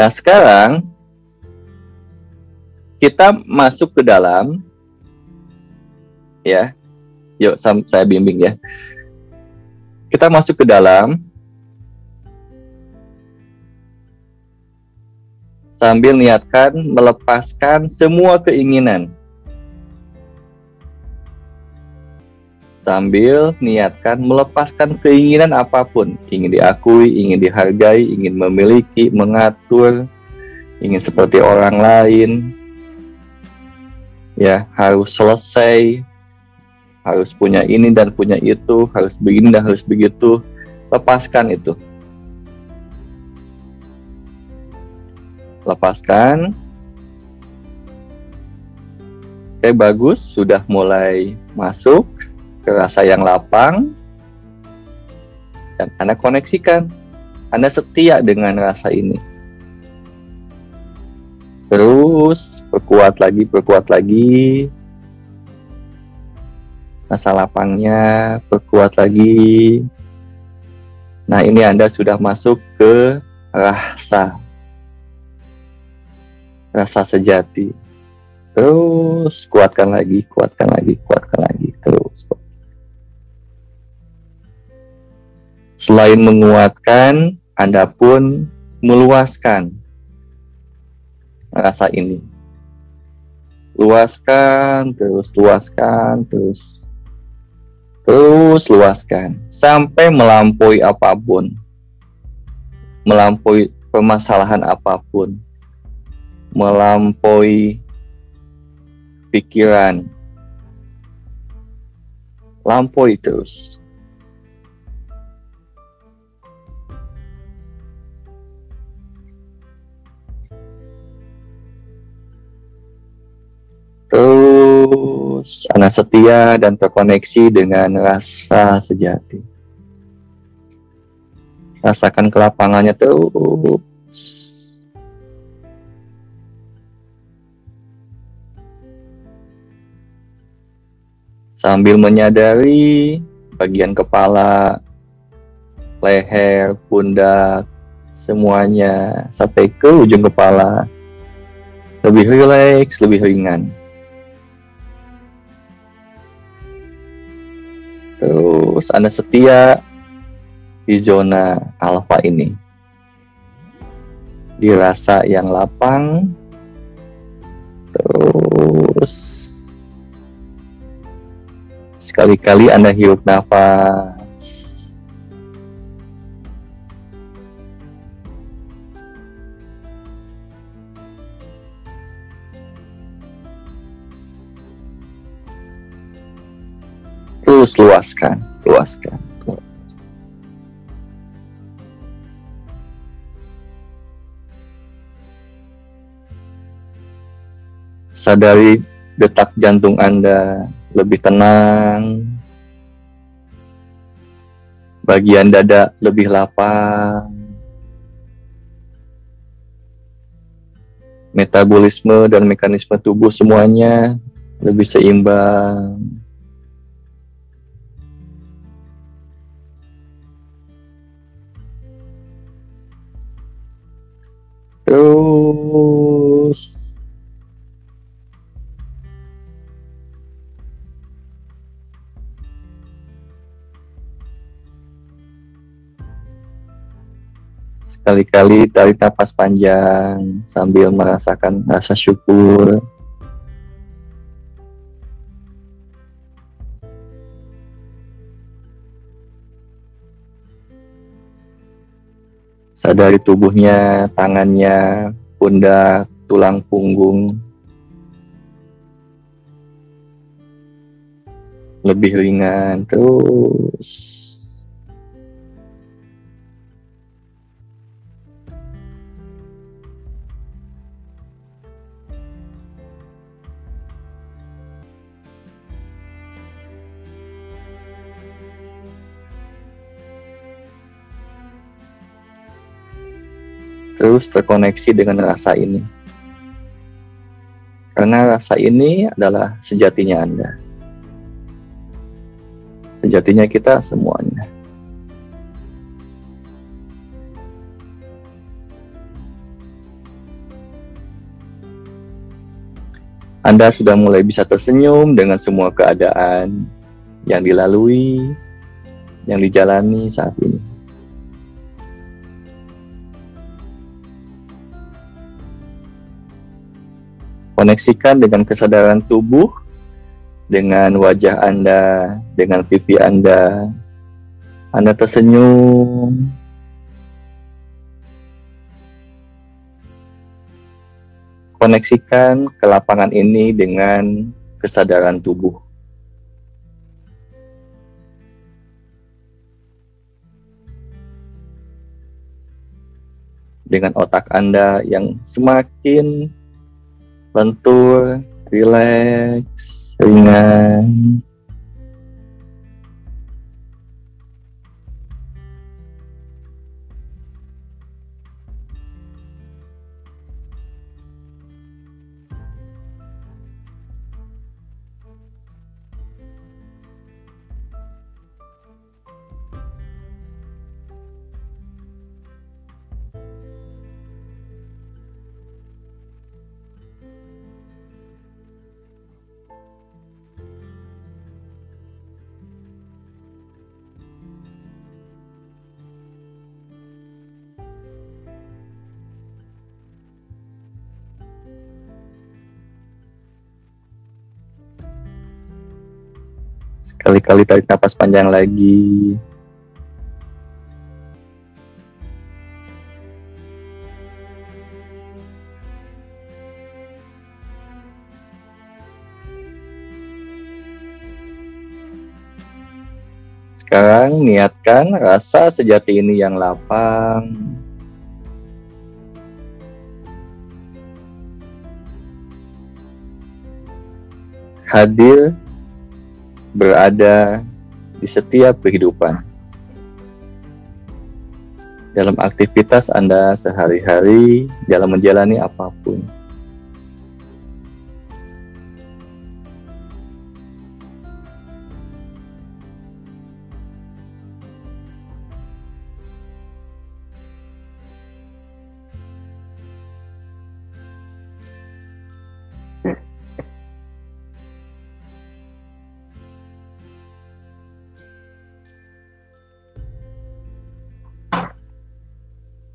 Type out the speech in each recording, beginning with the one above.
Nah, sekarang kita masuk ke dalam ya. Yuk saya bimbing ya. Kita masuk ke dalam sambil niatkan melepaskan semua keinginan. Sambil niatkan melepaskan keinginan apa pun, ingin diakui, ingin dihargai, ingin memiliki, mengatur, ingin seperti orang lain, ya harus selesai, harus punya ini dan punya itu, harus begini dan harus begitu. Lepaskan itu. Lepaskan. Oke, bagus, sudah mulai masuk ke rasa yang lapang. Dan Anda koneksikan. Anda setia dengan rasa ini. Terus perkuat lagi perkuat lagi masa lapangnya perkuat lagi nah ini anda sudah masuk ke rasa rasa sejati terus kuatkan lagi kuatkan lagi kuatkan lagi selain menguatkan anda pun meluaskan rasa ini. Luaskan terus luaskan terus terus luaskan. Sampai melampaui apa pun. Melampaui permasalahan apa pun. Melampaui pikiran. Lampaui terus Terus anak setia dan terkoneksi dengan rasa sejati. Rasakan kelapangannya terus. Sambil menyadari bagian kepala, leher, pundak, semuanya sampai ke ujung kepala lebih rileks, lebih ringan. Terus Anda setia di zona alfa ini. Dirasa yang lapang. Terus sekali-kali Anda hirup nafas luaskan, luaskan. Sadari detak jantung Anda lebih tenang, bagian dada lebih lapang, metabolisme dan mekanisme tubuh semuanya lebih seimbang. Sekali-kali tarik nafas panjang sambil merasakan rasa syukur Sadari tubuhnya, tangannya, pundak, tulang punggung. Lebih ringan terus. terus terkoneksi dengan rasa ini. Karena rasa ini adalah sejatinya Anda. Sejatinya kita semuanya. Anda sudah mulai bisa tersenyum dengan semua keadaan yang dilalui, yang dijalani saat ini. Koneksikan dengan kesadaran tubuh, dengan wajah Anda, dengan pipi Anda. Anda tersenyum, koneksikan ke lapangan ini dengan kesadaran tubuh. Dengan otak Anda yang semakin lentur, rileks, ringan. Sekali-kali tarik nafas panjang lagi. Sekarang niatkan rasa sejati ini yang lapang. Hadir berada di setiap kehidupan. Dalam aktivitas Anda sehari-hari, dalam menjalani apa pun.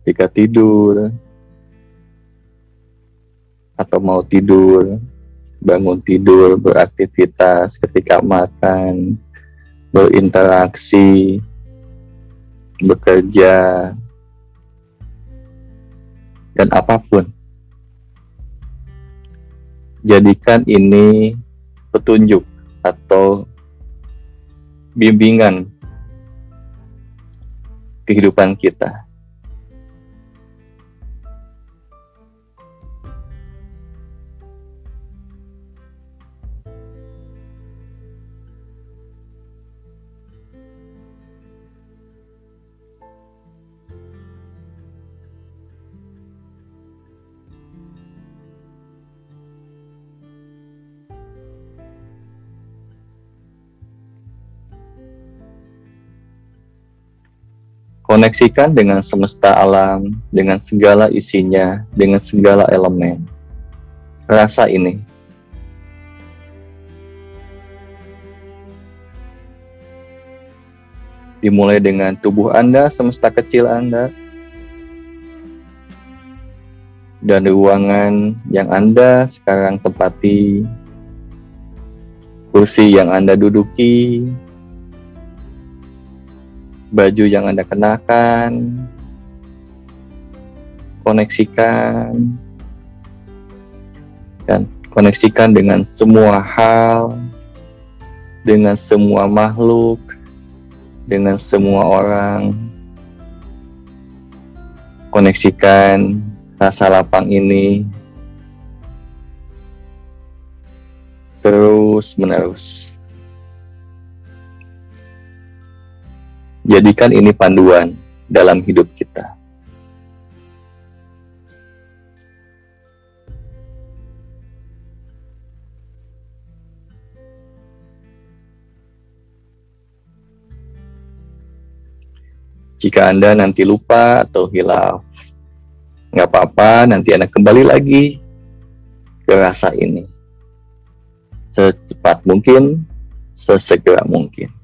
Ketika tidur atau mau tidur, bangun tidur, beraktivitas ketika makan, berinteraksi, bekerja, dan apa pun. Jadikan ini petunjuk atau bimbingan kehidupan kita. Koneksikan dengan semesta alam, dengan segala isinya, dengan segala elemen. Rasa ini. Dimulai dengan tubuh Anda, semesta kecil Anda, dan ruangan yang Anda sekarang tempati, kursi yang Anda duduki, baju yang Anda kenakan, koneksikan, dan koneksikan dengan semua hal, dengan semua makhluk, dengan semua orang. Koneksikan rasa lapang ini terus menerus. Jadikan ini panduan dalam hidup kita. Jika Anda nanti lupa atau hilaf, nggak apa-apa, nanti Anda kembali lagi ke rasa ini. secepat mungkin, sesegera mungkin.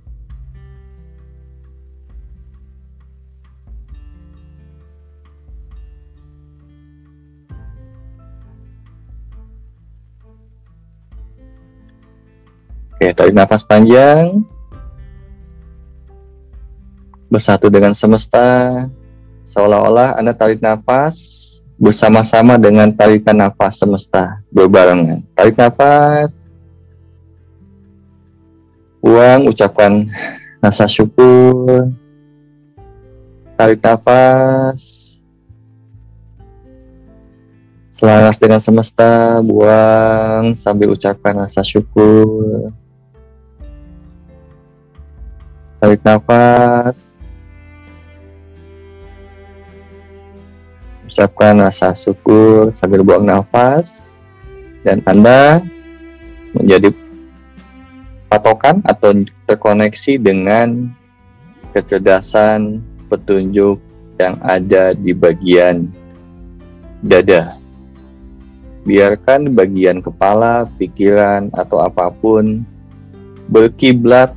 Oke, tarik nafas panjang. Bersatu dengan semesta. Seolah-olah Anda tarik nafas bersama-sama dengan tarikan nafas semesta berbarengan. Tarik nafas. Buang, ucapkan rasa syukur. Tarik nafas selaras dengan semesta, buang sambil ucapkan rasa syukur. Tarik nafas. Ucapkan rasa syukur sambil buang nafas. Dan Anda menjadi patokan atau terkoneksi dengan kecerdasan petunjuk yang ada di bagian dada. Biarkan bagian kepala, pikiran, atau apa pun berkiblat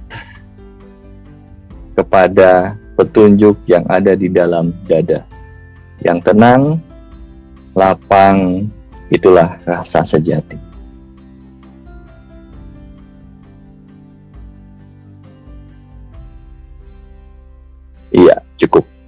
kepada petunjuk yang ada di dalam dada. Yang tenang, lapang, itulah rasa sejati. Iya, cukup.